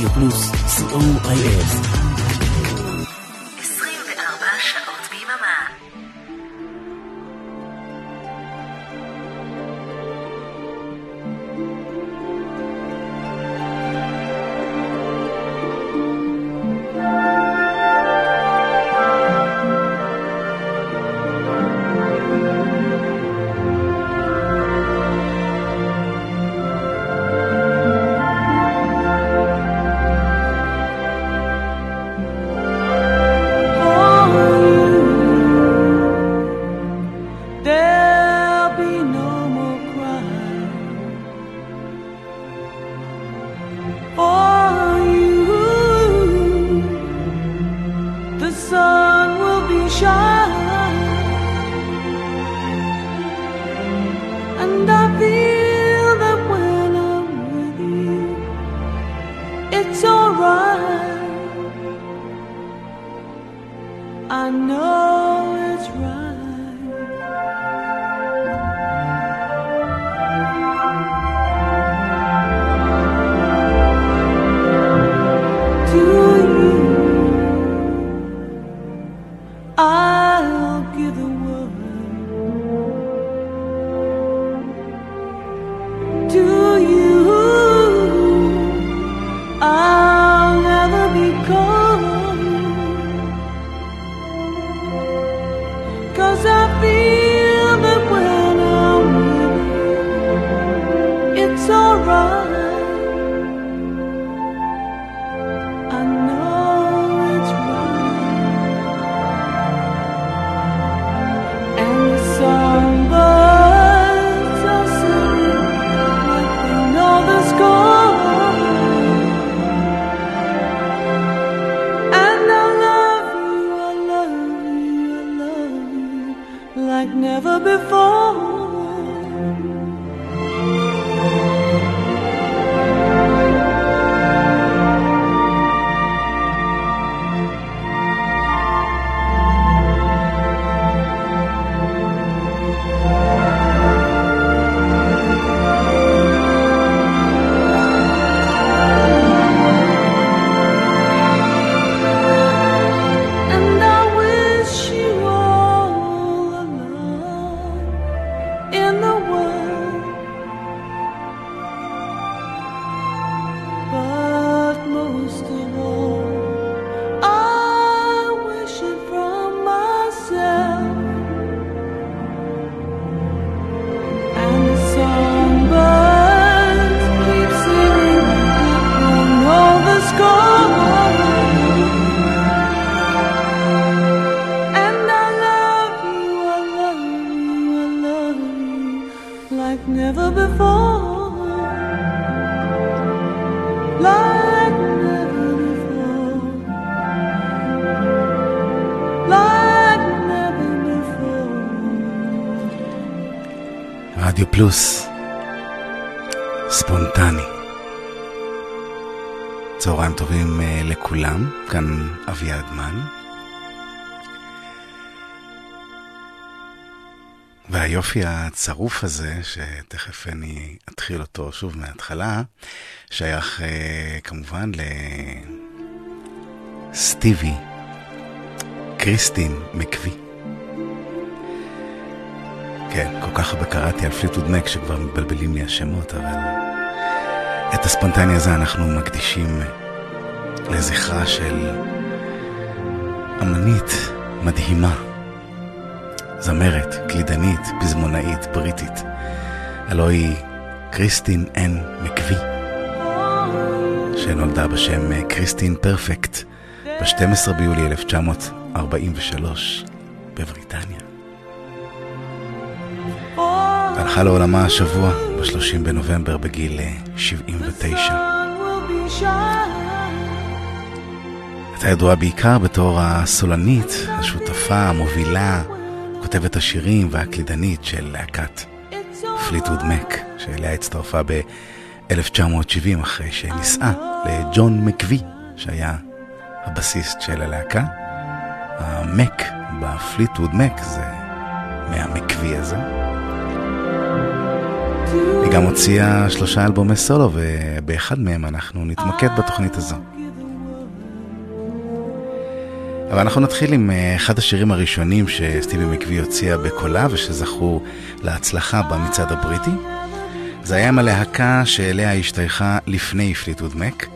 רדיו פלוס, co.il. והיופי הצרוף הזה, שתכף אני אתחיל אותו שוב מההתחלה, שייך uh, כמובן לסטיבי קריסטין מקווי. כן, כל כך הרבה קראתי על פליטוד מק שכבר מתבלבלים לי השמות, אבל את הספונטני הזה אנחנו מקדישים לזכרה של אמנית מדהימה, זמרת, קלידנית, פזמונאית, בריטית. הלוא היא קריסטין אן מקווי, שנולדה בשם קריסטין פרפקט ב-12 ביולי 1943 בבריטניה. הלכה לעולמה השבוע, ב-30 בנובמבר, בגיל 79. הייתה ידועה בעיקר בתור הסולנית, השותפה, המובילה, כותבת השירים והקלידנית של להקת פליטווד מק, שאליה הצטרפה ב-1970 אחרי שנישאה לג'ון מקווי, שהיה הבסיסט של הלהקה. המק בפליטווד מק זה מהמקווי הזה. היא גם הוציאה שלושה אלבומי סולו, ובאחד מהם אנחנו נתמקד בתוכנית הזו. אבל אנחנו נתחיל עם אה, אחד השירים הראשונים שסטיבי מקווי הוציאה בקולה ושזכו להצלחה במצעד הבריטי. זה היה עם הלהקה שאליה השתייכה לפני פליטוד מק,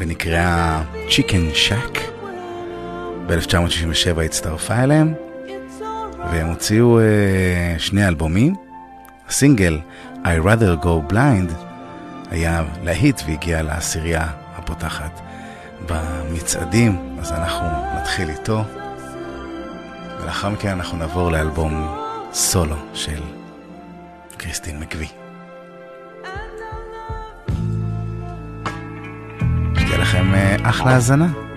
ונקראה Chicken Shack. ב-1967 הצטרפה אליהם, והם הוציאו uh, שני אלבומים. הסינגל I rather go blind היה להיט והגיע לעשירייה הפותחת במצעדים, אז אנחנו נתחיל איתו, ולאחר מכן אנחנו נעבור לאלבום סולו של קריסטין מקווי. שתהיה לכם אה, אחלה האזנה.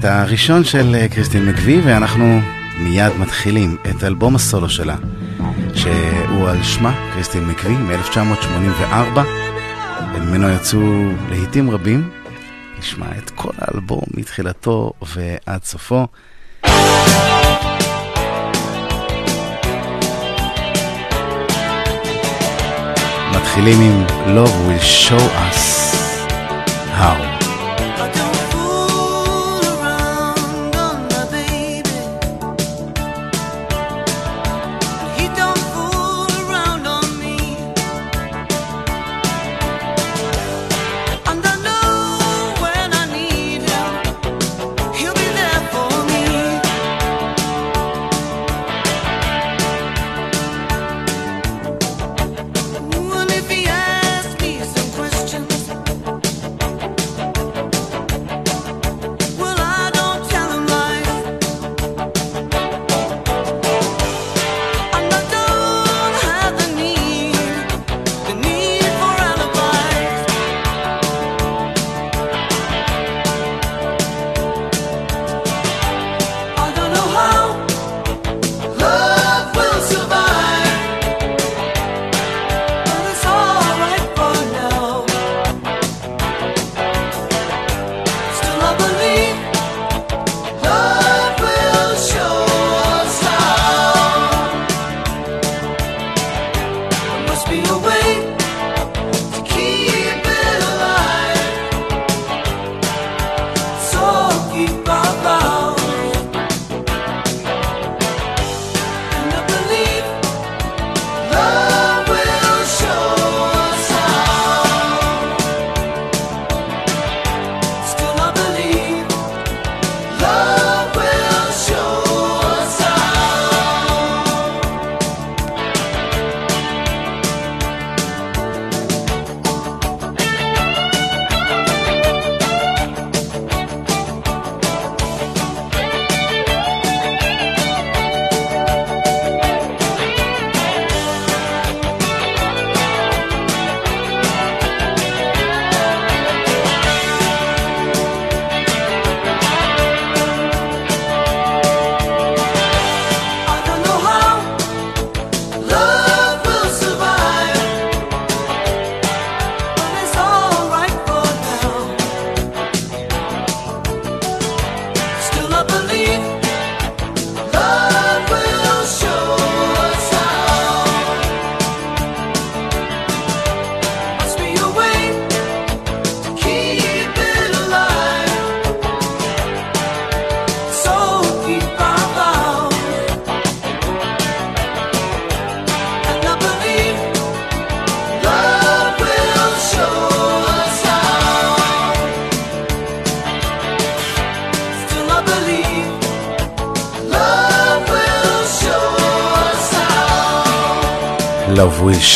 את הראשון של אה, קריסטין מקווי, ואנחנו מיד מתחילים את אלבום הסולו שלה, שהוא על שמה, קריסטין מקווי, מ-1984. ממנו יצאו להיטים רבים. נשמע את כל האלבום מתחילתו ועד סופו. מתחילים עם Love will show us how.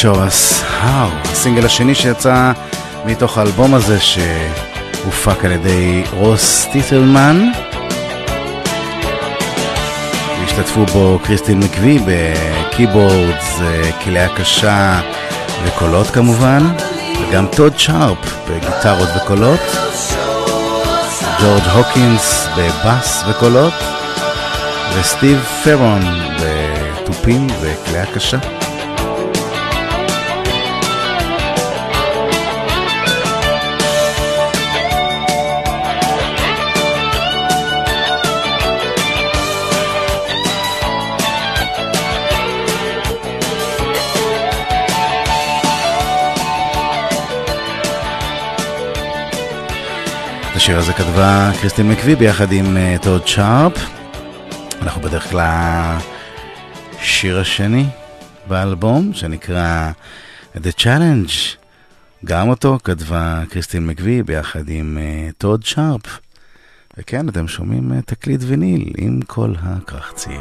Show Us How, הסינגל השני שיצא מתוך האלבום הזה שהופק על ידי רוס טיטלמן. השתתפו בו קריסטין מקווי ב keyboards, כלי הקשה וקולות כמובן, וגם טוד שרפ בגיטרות וקולות, ג'ורג' הוקינס בבאס וקולות, וסטיב פרון בתופים וכלי הקשה. השיר הזה כתבה קריסטין מקווי ביחד עם uh, טוד שרפ. אנחנו בדרך כלל השיר השני באלבום שנקרא The Challenge. גם אותו כתבה קריסטין מקווי ביחד עם uh, טוד שרפ. וכן, אתם שומעים uh, תקליט ויניל עם כל הקרחצים.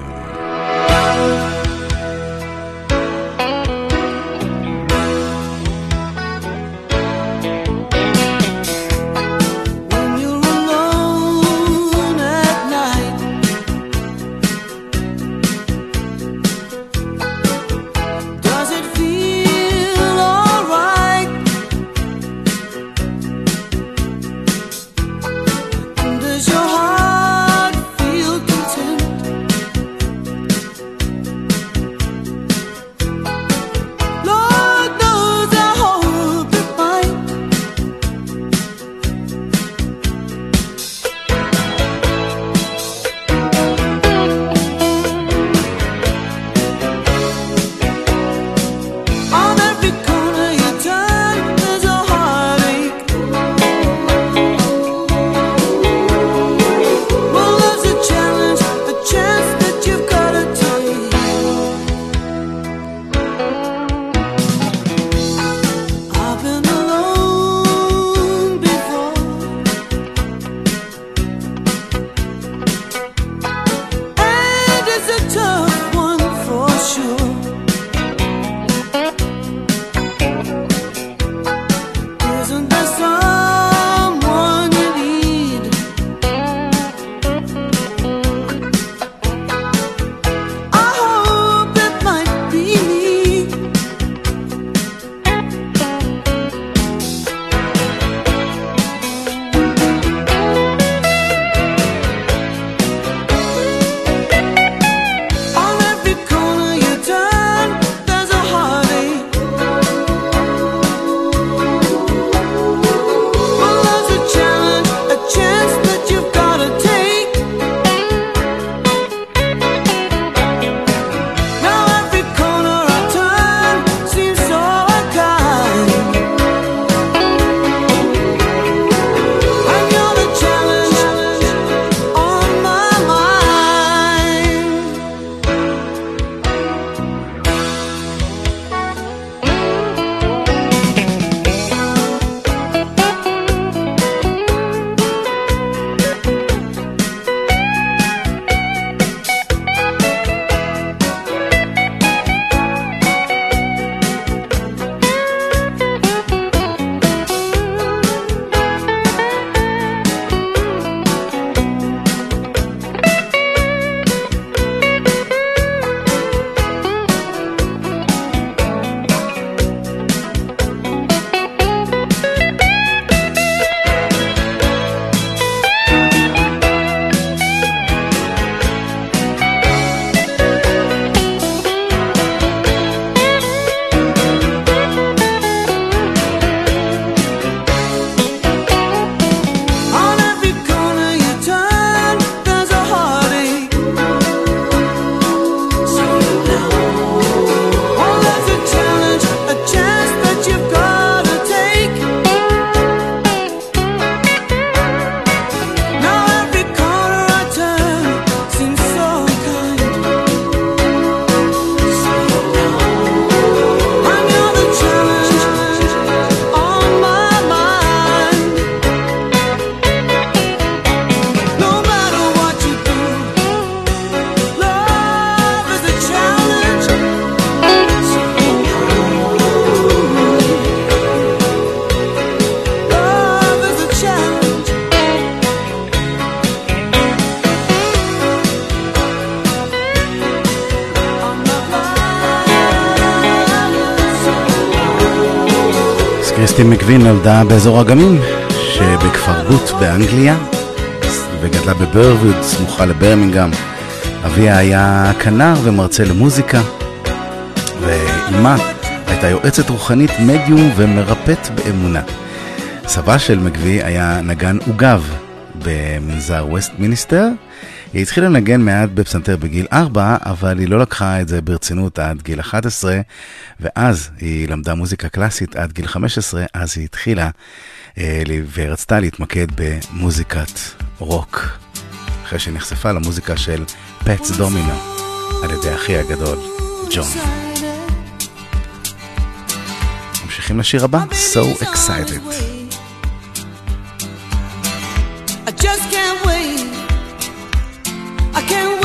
קריסטין מקווין נולדה באזור אגמים שבכפר גוט באנגליה וגדלה בברוויד, סמוכה לברמינגהם. אביה היה כנר ומרצה למוזיקה, ואימה הייתה יועצת רוחנית, מדיום ומרפאת באמונה. סבה של מגבי היה נגן עוגב במנזר ווסט מיניסטר. היא התחילה לנגן מעט בפסנתר בגיל 4, אבל היא לא לקחה את זה ברצינות עד גיל 11, ואז היא למדה מוזיקה קלאסית עד גיל 15, אז היא התחילה אה, ורצתה להתמקד במוזיקת רוק, אחרי שנחשפה למוזיקה של פטס דומינו על ידי אחי הגדול, ג'ון. ממשיכים לשיר הבא, So Excited. I can't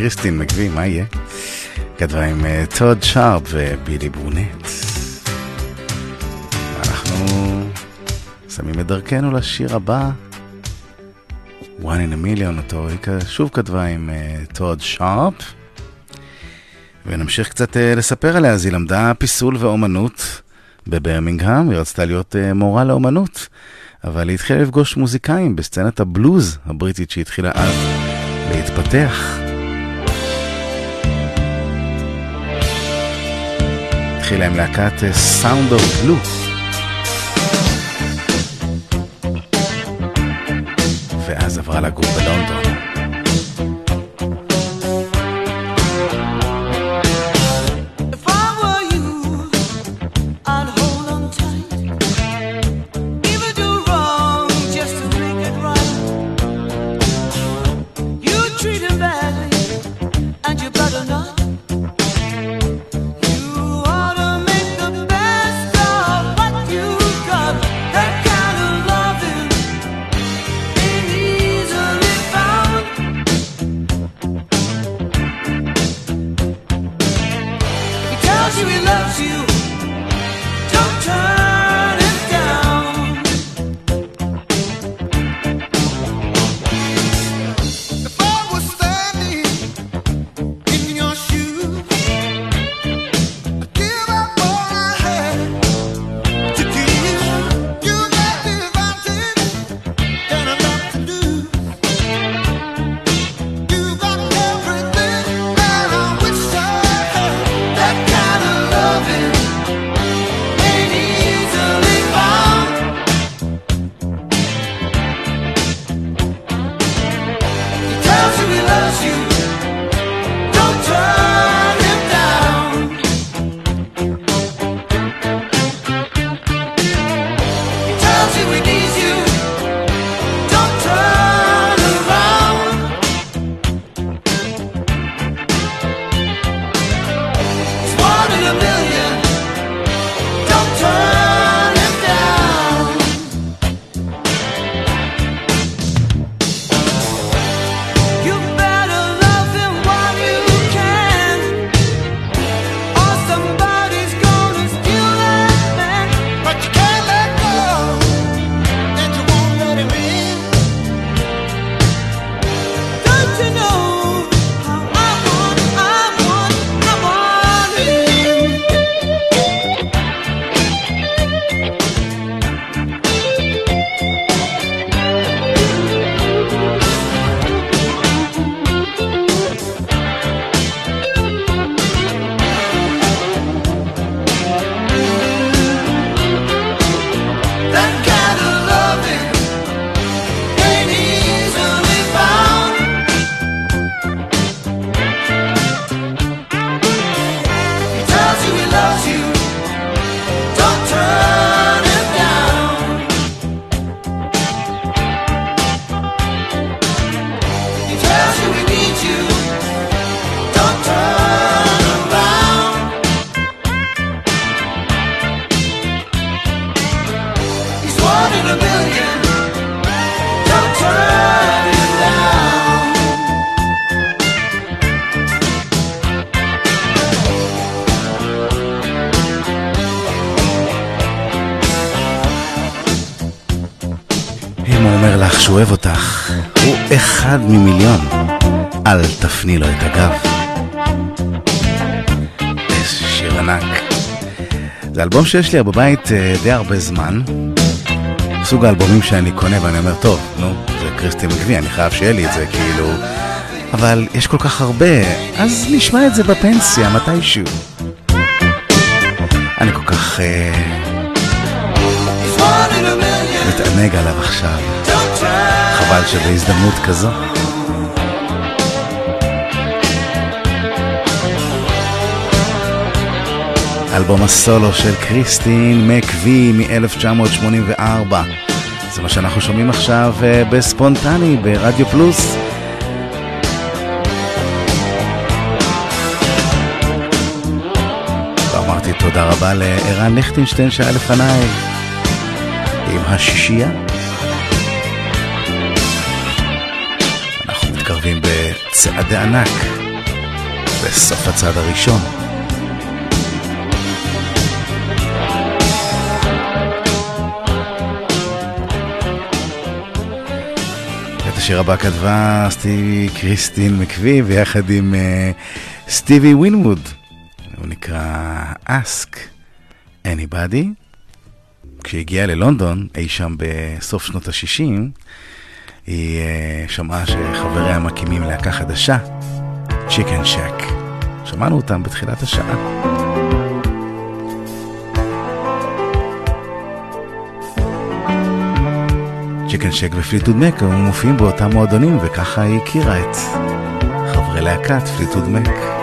קריסטין מקווי, מה יהיה? כתבה עם אה, טוד שרפ ובילי ברונט. ואנחנו שמים את דרכנו לשיר הבא. One in a million, אותו היא שוב כתבה עם אה, טוד שרפ. ונמשיך קצת אה, לספר עליה, אז היא למדה פיסול ואומנות בברמינגהם, היא רצתה להיות מורה לאומנות. אבל היא התחילה לפגוש מוזיקאים בסצנת הבלוז הבריטית שהתחילה אז להתפתח. התחילה עם להקת סאונד אוף בלו. ואז עברה לגור בלונדון. אלבום שיש לי בבית אה, די הרבה זמן. סוג האלבומים שאני קונה ואני אומר, טוב, נו, זה קריסטי מגבי, אני חייב שיהיה לי את זה, כאילו... אבל יש כל כך הרבה, אז נשמע את זה בפנסיה מתישהו. אני כל כך... אה, מתענג עליו עכשיו. חבל שבהזדמנות כזו. אלבום הסולו של קריסטין מקווי מ-1984. זה מה שאנחנו שומעים עכשיו אה, בספונטני ברדיו פלוס. ואמרתי תודה רבה לערן ליכטינשטיין שהיה לפניי עם השישייה. מתקרבים בצעדי ענק בסוף הצעד הראשון. השיר הבא כתבה סטיבי קריסטין מקווי ויחד עם uh, סטיבי ווינווד. הוא נקרא Ask Anybody. כשהגיעה ללונדון, אי שם בסוף שנות ה-60, היא אה, שמעה שחבריה מקימים להקה חדשה, צ'יקן שק. שמענו אותם בתחילת השעה. צ'יקן שק ופליטוד מק מופיעים באותם מועדונים וככה היא הכירה את חברי להקת פליטוד מק.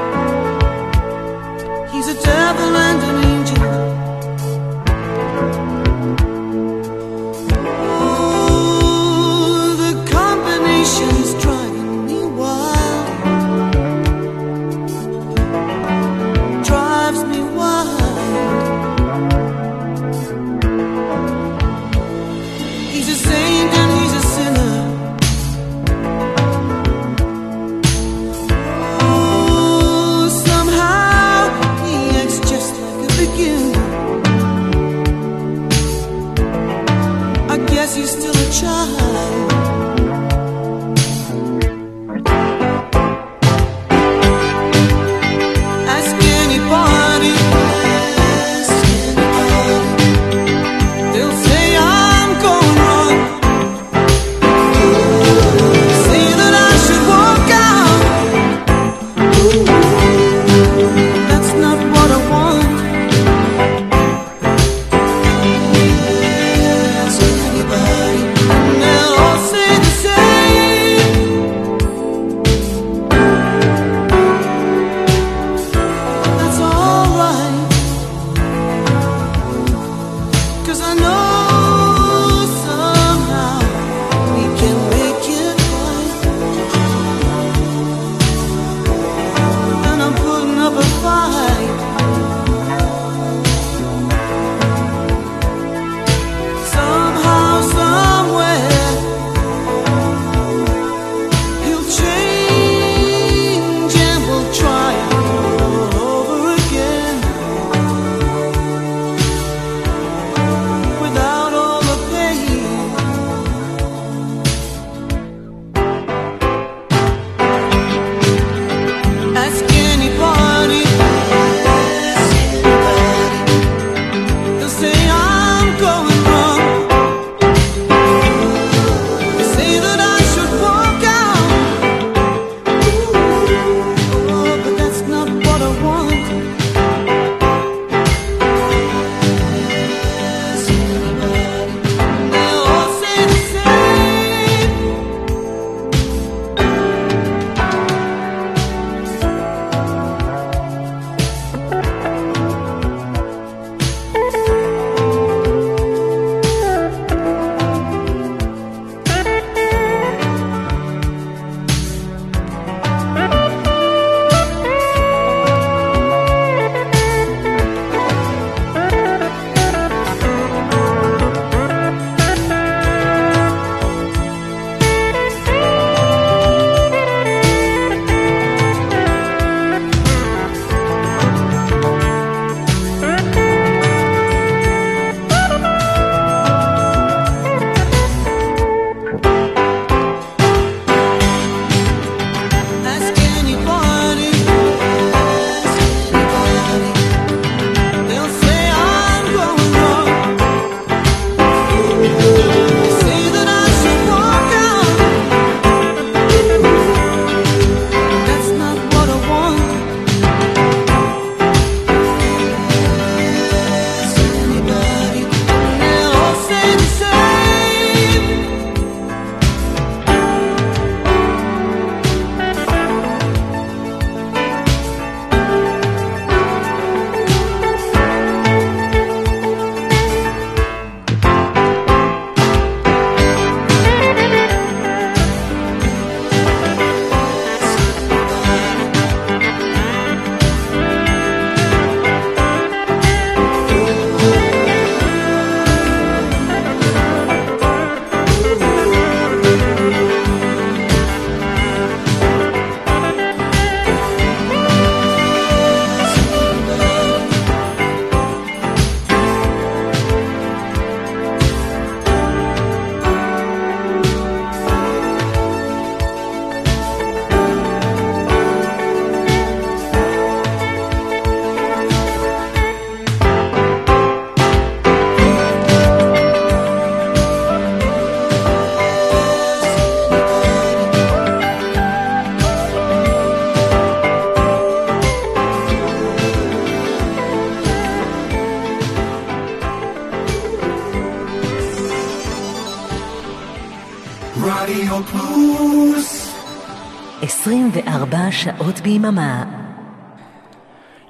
שעות ביממה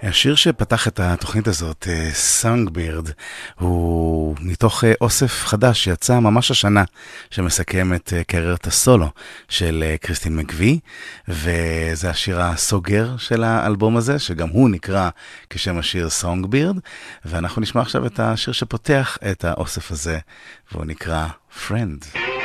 השיר שפתח את התוכנית הזאת, סאנגבירד, הוא מתוך אה, אוסף חדש שיצא ממש השנה, שמסכם את אה, קריירת הסולו של אה, קריסטין מקווי, וזה השיר הסוגר של האלבום הזה, שגם הוא נקרא כשם השיר סאנגבירד, ואנחנו נשמע עכשיו את השיר שפותח את האוסף הזה, והוא נקרא Friend.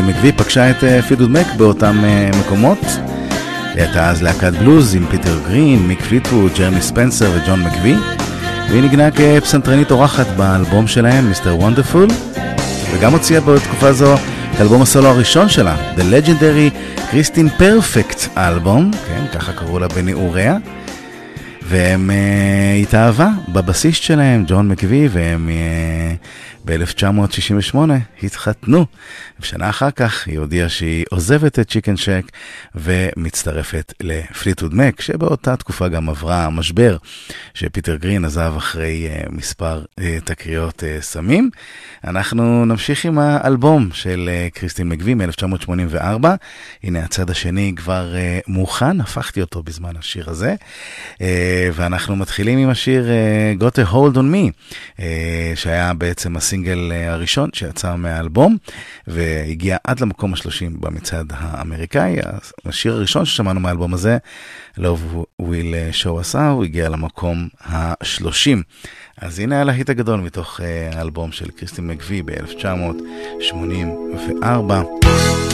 כשקריסטין מקווי פגשה את אה, פליטווד מק באותם אה, מקומות, היא הייתה אז להקת בלוז עם פיטר גרין, מיק פליטווד, ג'רמי ספנסר וג'ון מקווי. והיא נגנה כפסנתרנית אורחת באלבום שלהם, Mr. Wonderful, וגם הוציאה בתקופה זו את אלבום הסולו הראשון שלה, The Legendary Christine Perfect Album, כן, ככה קראו לה בנעוריה. והם אה, התאהבה בבסיסט שלהם, ג'ון מקווי, והם אה, ב-1968 התחתנו. ושנה אחר כך היא הודיעה שהיא עוזבת את צ'יקן שק ומצטרפת לפליטוד מק, שבאותה תקופה גם עברה משבר שפיטר גרין עזב אחרי uh, מספר uh, תקריות uh, סמים. אנחנו נמשיך עם האלבום של uh, קריסטין מקווי מ-1984. הנה הצד השני כבר uh, מוכן, הפכתי אותו בזמן השיר הזה. Uh, ואנחנו מתחילים עם השיר uh, Got a Hold on Me, uh, שהיה בעצם הסינגל uh, הראשון שיצא מהאלבום, והגיע עד למקום השלושים במצעד האמריקאי. השיר הראשון ששמענו מהאלבום הזה, Love Will Show Us How, הוא הגיע למקום השלושים. אז הנה הלהיט הגדול מתוך uh, האלבום של קריסטין מקווי ב-1984.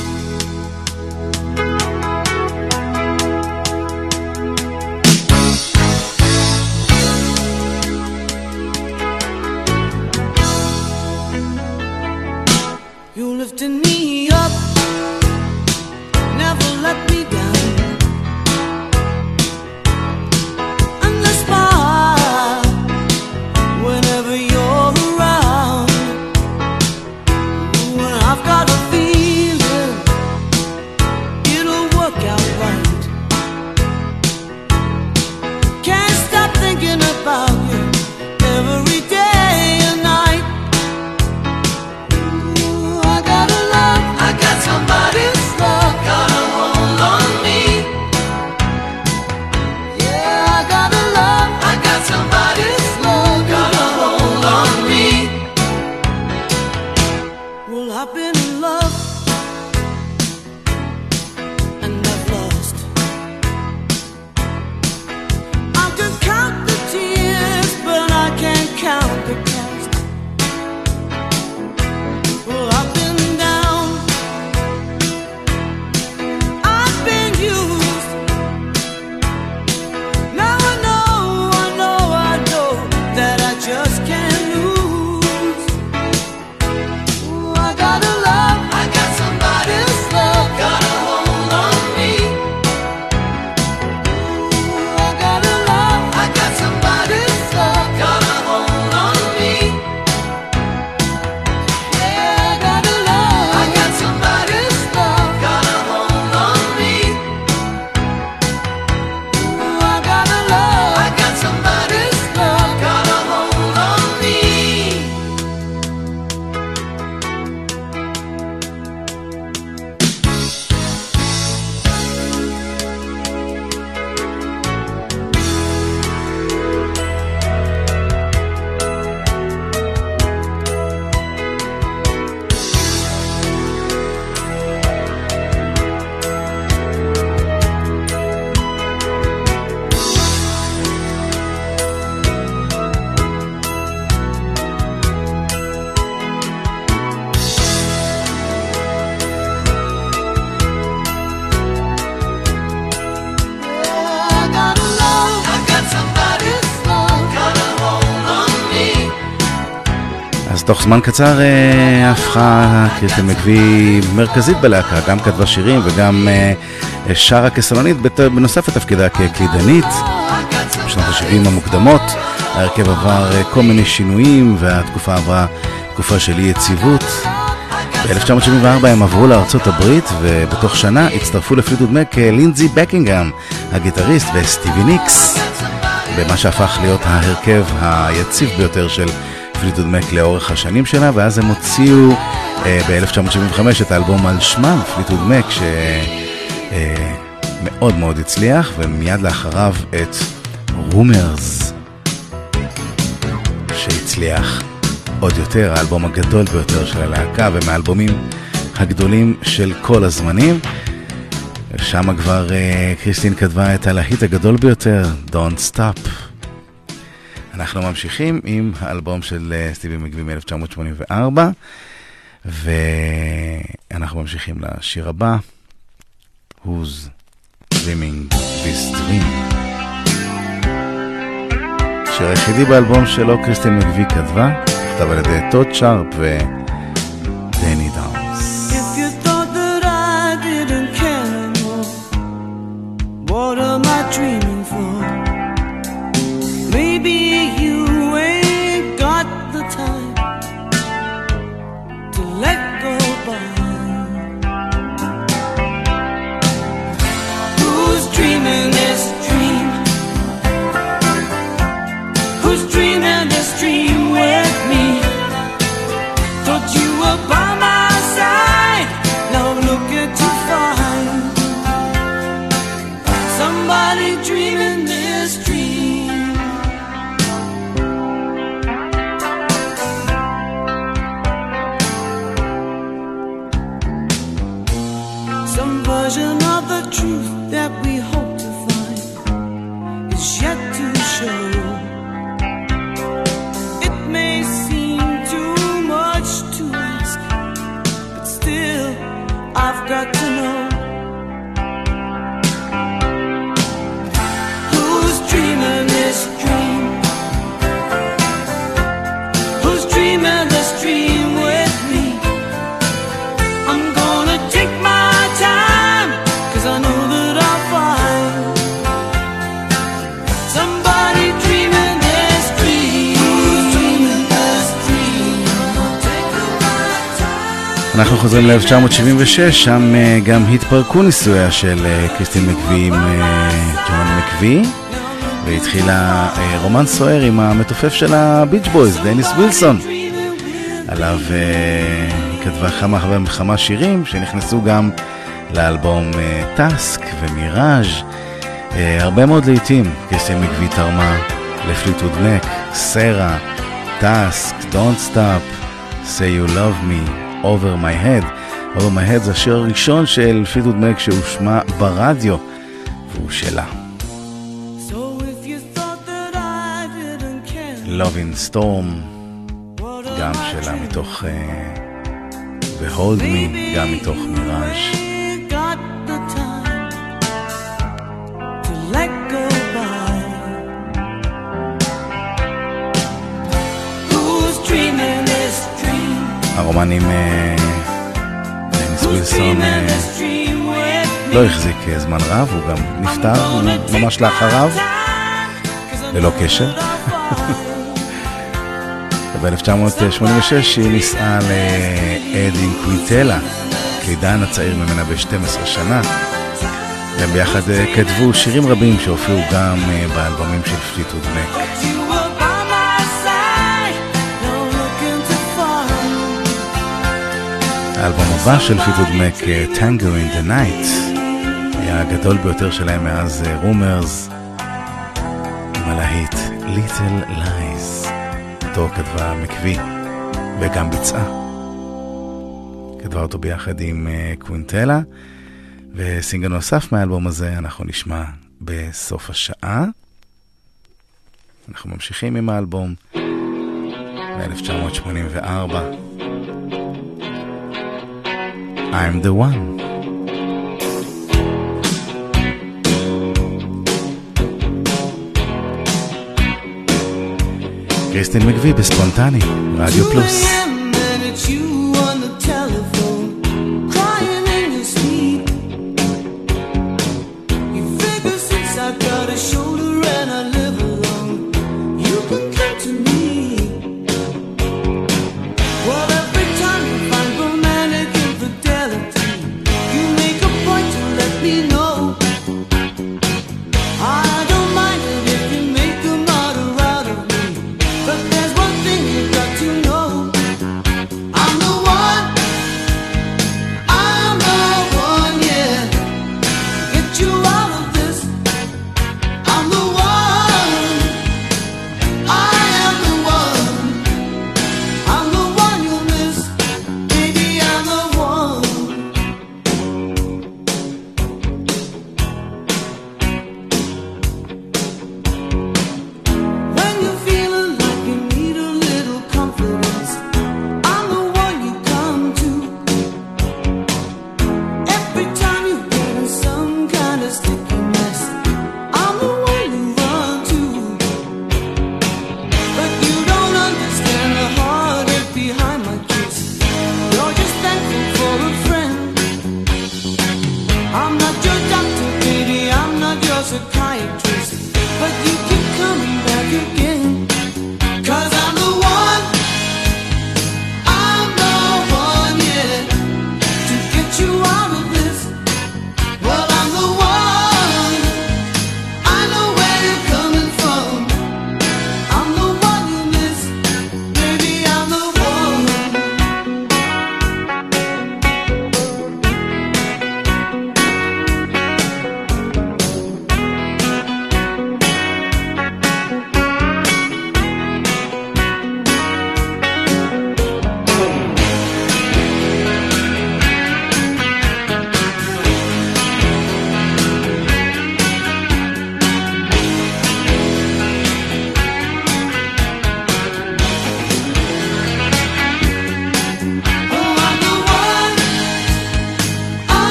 זמן קצר אה, הפכה קריסטין מקווי מרכזית בלהקה, גם כתבה שירים וגם אה, שרה כסלונית, בנוסף לתפקידה כקלידנית. בשנות ה-70 המוקדמות ההרכב עבר אה, כל מיני שינויים והתקופה עברה תקופה של אי יציבות. ב-1974 הם עברו לארצות הברית ובתוך שנה הצטרפו לפליטוד מק לינזי בקינגהם, הגיטריסט, וסטיבי ניקס, במה שהפך להיות ההרכב היציב ביותר של פליטווד מק לאורך השנים שלה, ואז הם הוציאו אה, ב-1975 את האלבום על שמם, פליטווד מק, שמאוד אה, מאוד הצליח, ומיד לאחריו את Rumours, שהצליח עוד יותר, האלבום הגדול ביותר של הלהקה, ומהאלבומים הגדולים של כל הזמנים. שם כבר אה, קריסטין כתבה את הלהיט הגדול ביותר, Don't Stop. אנחנו ממשיכים עם האלבום של אה, סטיבי מגבי מ-1984, ואנחנו ממשיכים לשיר הבא, Who's Dreaming This Dream. השיר היחידי באלבום שלו קריסטין מגבי כתבה, נכתב על ידי טוד שרפ ודני דאונס. אנחנו חוזרים ל-1976, שם אה, גם התפרקו נישואיה של אה, קריסטין מקווי עם אה, ג'ון מקווי, והתחילה רומן סוער עם המתופף של הביץ' בויז, דניס וילסון. עליו היא כתבה כמה וכמה שירים שנכנסו גם לאלבום Tusk ו Mirage. הרבה מאוד להיטים קריסטין מקווי תרמה לפליטווד מק, סרה, טאסק, Don't Stop, Say You Love Me. Over My Head. Over My Head זה השיר הראשון של פידוד מק שהושמע ברדיו, והוא שלה. Love in Storm, גם שלה מתוך uh, ו-Hold Me, גם מתוך מיראז'. עם דניס ווילסון אה, לא החזיק אה, זמן רב, הוא גם נפטר ממש לאחריו, ללא קשר. ב-1986 היא נישאה לאדין קווינטלה, קלידן הצעיר ממנה ב-12 שנה. והם ביחד אה, כתבו שירים רבים שהופיעו גם באלבומים של פליטוד מק. האלבום הבא של פליטווד מק, Tango in the Night, היה הגדול ביותר שלהם מאז Rumours, עם הלהיט Little Lies. אותו כתבה מקווי וגם ביצעה. כתבה אותו ביחד עם אה, קווינטלה, וסינגל נוסף מהאלבום הזה אנחנו נשמע בסוף השעה. אנחנו ממשיכים עם האלבום מ-1984. I'm the one. קריסטין מקווי בספונטני, רדיו פלוס.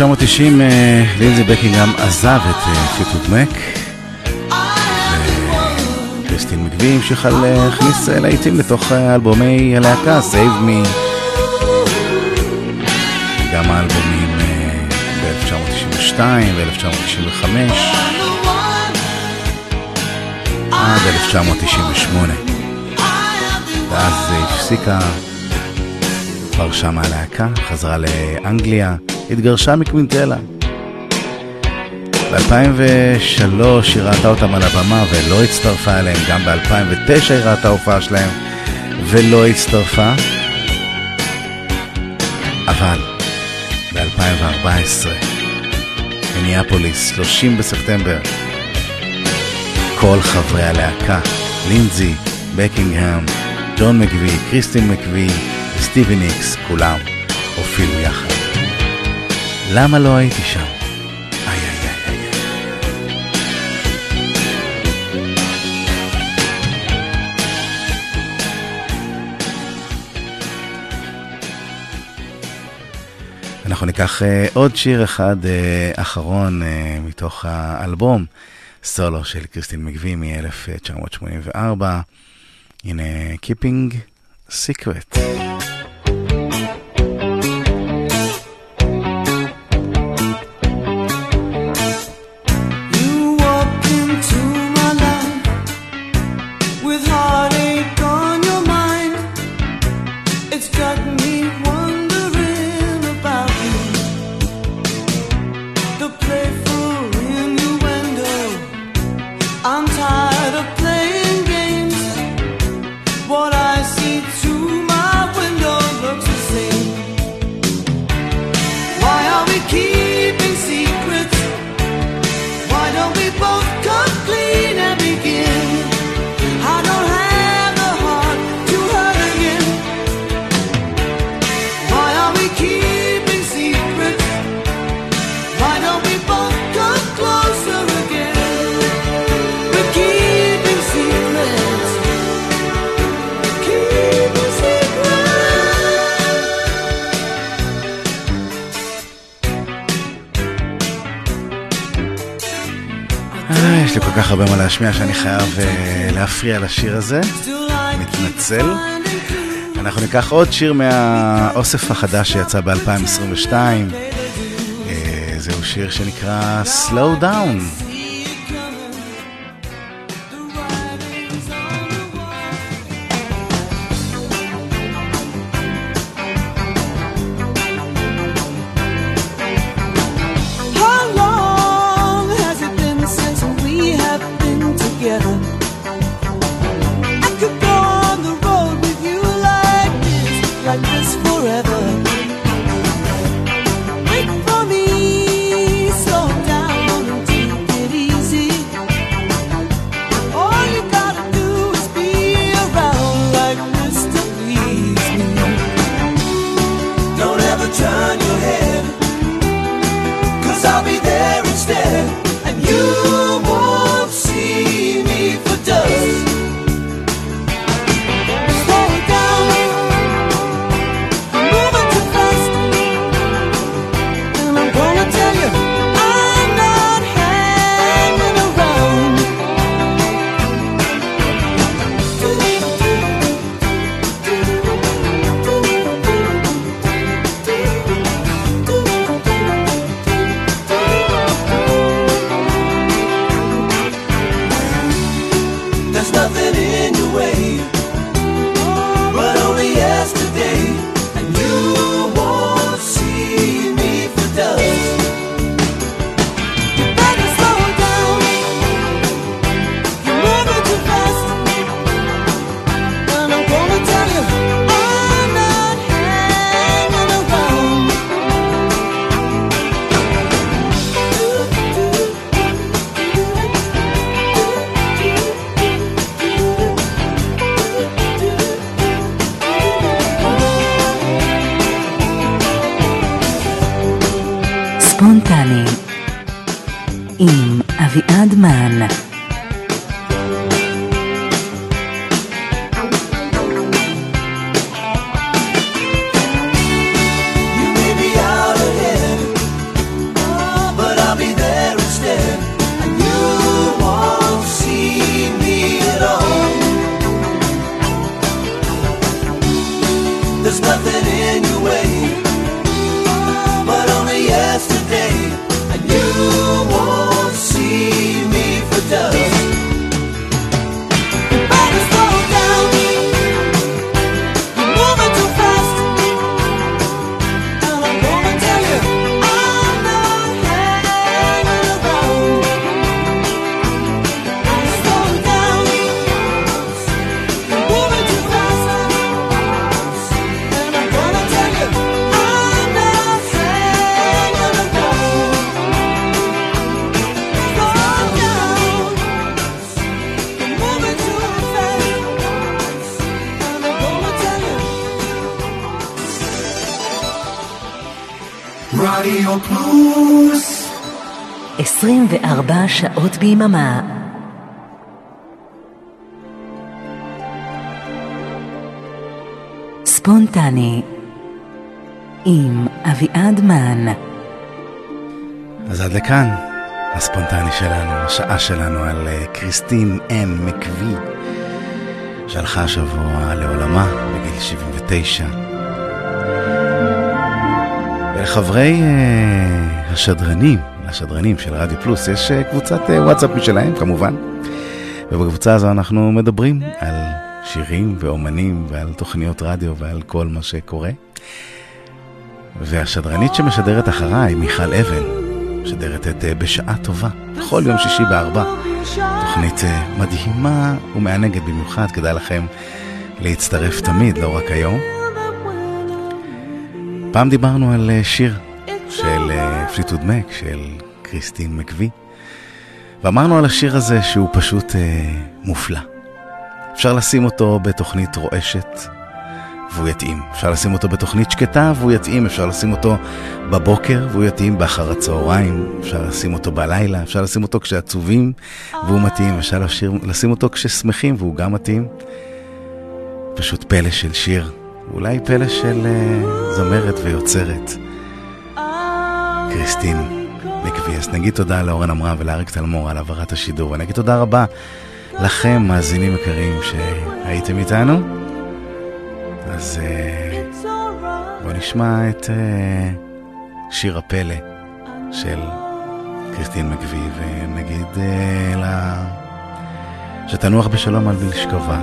ב-1990 לינזי בקינגהם עזב את פיטוד מק. קריסטין מקווי המשיכה להכניס להיטים לתוך אלבומי הלהקה, Save Me. גם האלבומים ב-1992 ו-1995 עד 1998. ואז הפסיקה, פרשה מהלהקה, חזרה לאנגליה, התגרשה מקווינטלה. ב-2003 היא ראתה אותם על הבמה ולא הצטרפה אליהם, גם ב-2009 היא ראתה הופעה שלהם ולא הצטרפה. אבל ב-2014, מיניאפוליס, 30 בספטמבר, כל חברי הלהקה, לינזי, בקינגהם, ג'ון מקווי, קריסטין מקווי וסטיבי ניקס, כולם הופיעו יחד. למה לא הייתי שם? אנחנו ניקח uh, עוד שיר אחד uh, אחרון uh, מתוך האלבום, סולו של קריסטין מקווי מ-1984. הנה, Keeping Secret. להשמיע שאני חייב uh, להפריע לשיר הזה, מתנצל. אנחנו ניקח עוד שיר מהאוסף החדש שיצא ב-2022. Uh, זהו שיר שנקרא Slow Down. ביממה. ספונטני עם אביעד מן. אז עד לכאן הספונטני שלנו, השעה שלנו על אה, קריסטין אן מקווי, שהלכה השבוע לעולמה בגיל 79. ולחברי uh, השדרנים, השדרנים של רדיו פלוס, יש uh, קבוצת uh, וואטסאפ משלהם כמובן. ובקבוצה הזו אנחנו מדברים על שירים ואומנים ועל תוכניות רדיו ועל כל מה שקורה. והשדרנית שמשדרת אחריי, מיכל אבן, משדרת את uh, בשעה טובה, בכל יום שישי בארבע. תוכנית מדהימה ומענגת במיוחד, כדאי לכם להצטרף תמיד, לא רק היום. פעם דיברנו על שיר של פליטוד מק, של קריסטין מקווי, ואמרנו על השיר הזה שהוא פשוט uh, מופלא. אפשר לשים אותו בתוכנית רועשת, והוא יתאים. אפשר לשים אותו בתוכנית שקטה והוא יתאים, אפשר לשים אותו בבוקר והוא יתאים באחר הצהריים, אפשר לשים אותו בלילה, אפשר לשים אותו כשעצובים והוא מתאים, אפשר לשיר, לשים אותו כששמחים והוא גם מתאים. פשוט פלא של שיר, אולי פלא של uh, זמרת ויוצרת. קריסטין. אז נגיד תודה לאורן עמרם ולאריק תלמור על העברת השידור, ונגיד תודה רבה לכם, מאזינים יקרים, שהייתם איתנו. אז uh, בואו נשמע את uh, שיר הפלא של קריסטין מקווי, ונגיד לה שתנוח בשלום על מלשכבה.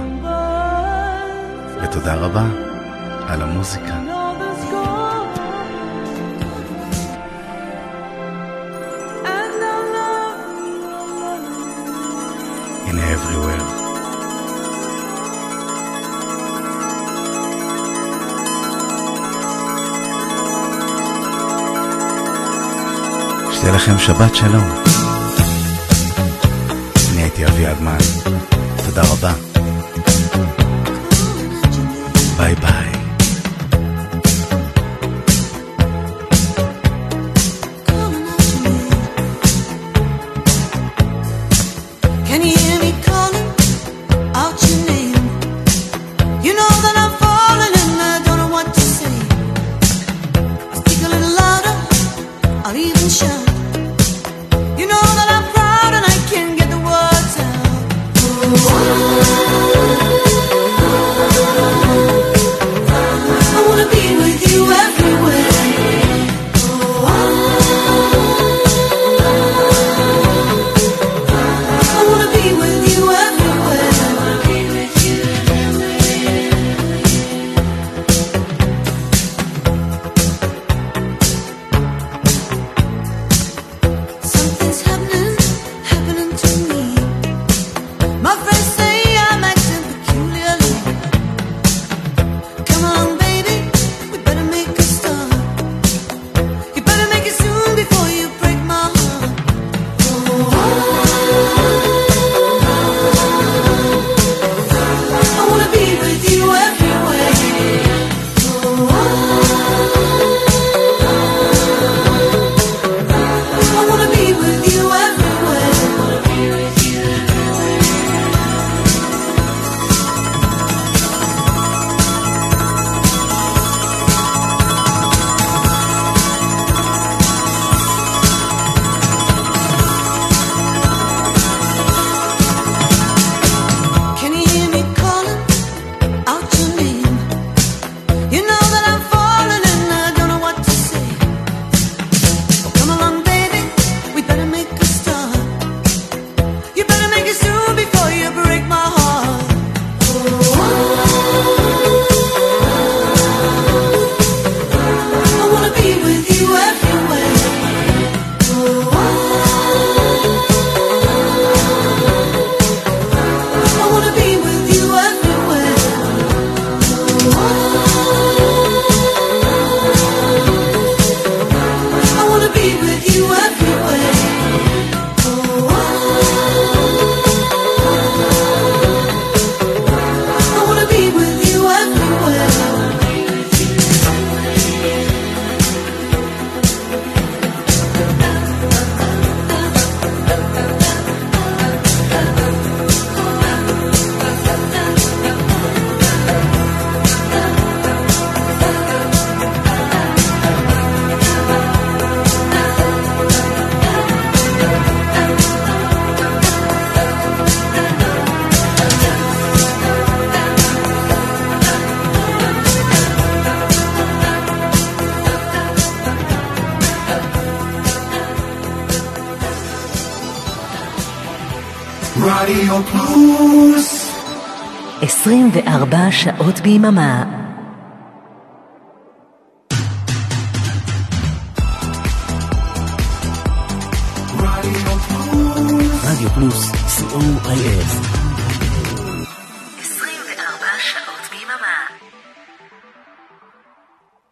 ותודה רבה על המוזיקה. Everywhere. שתהיה לכם שבת שלום. אני הייתי אביעד מן. תודה רבה. שעות ביממה.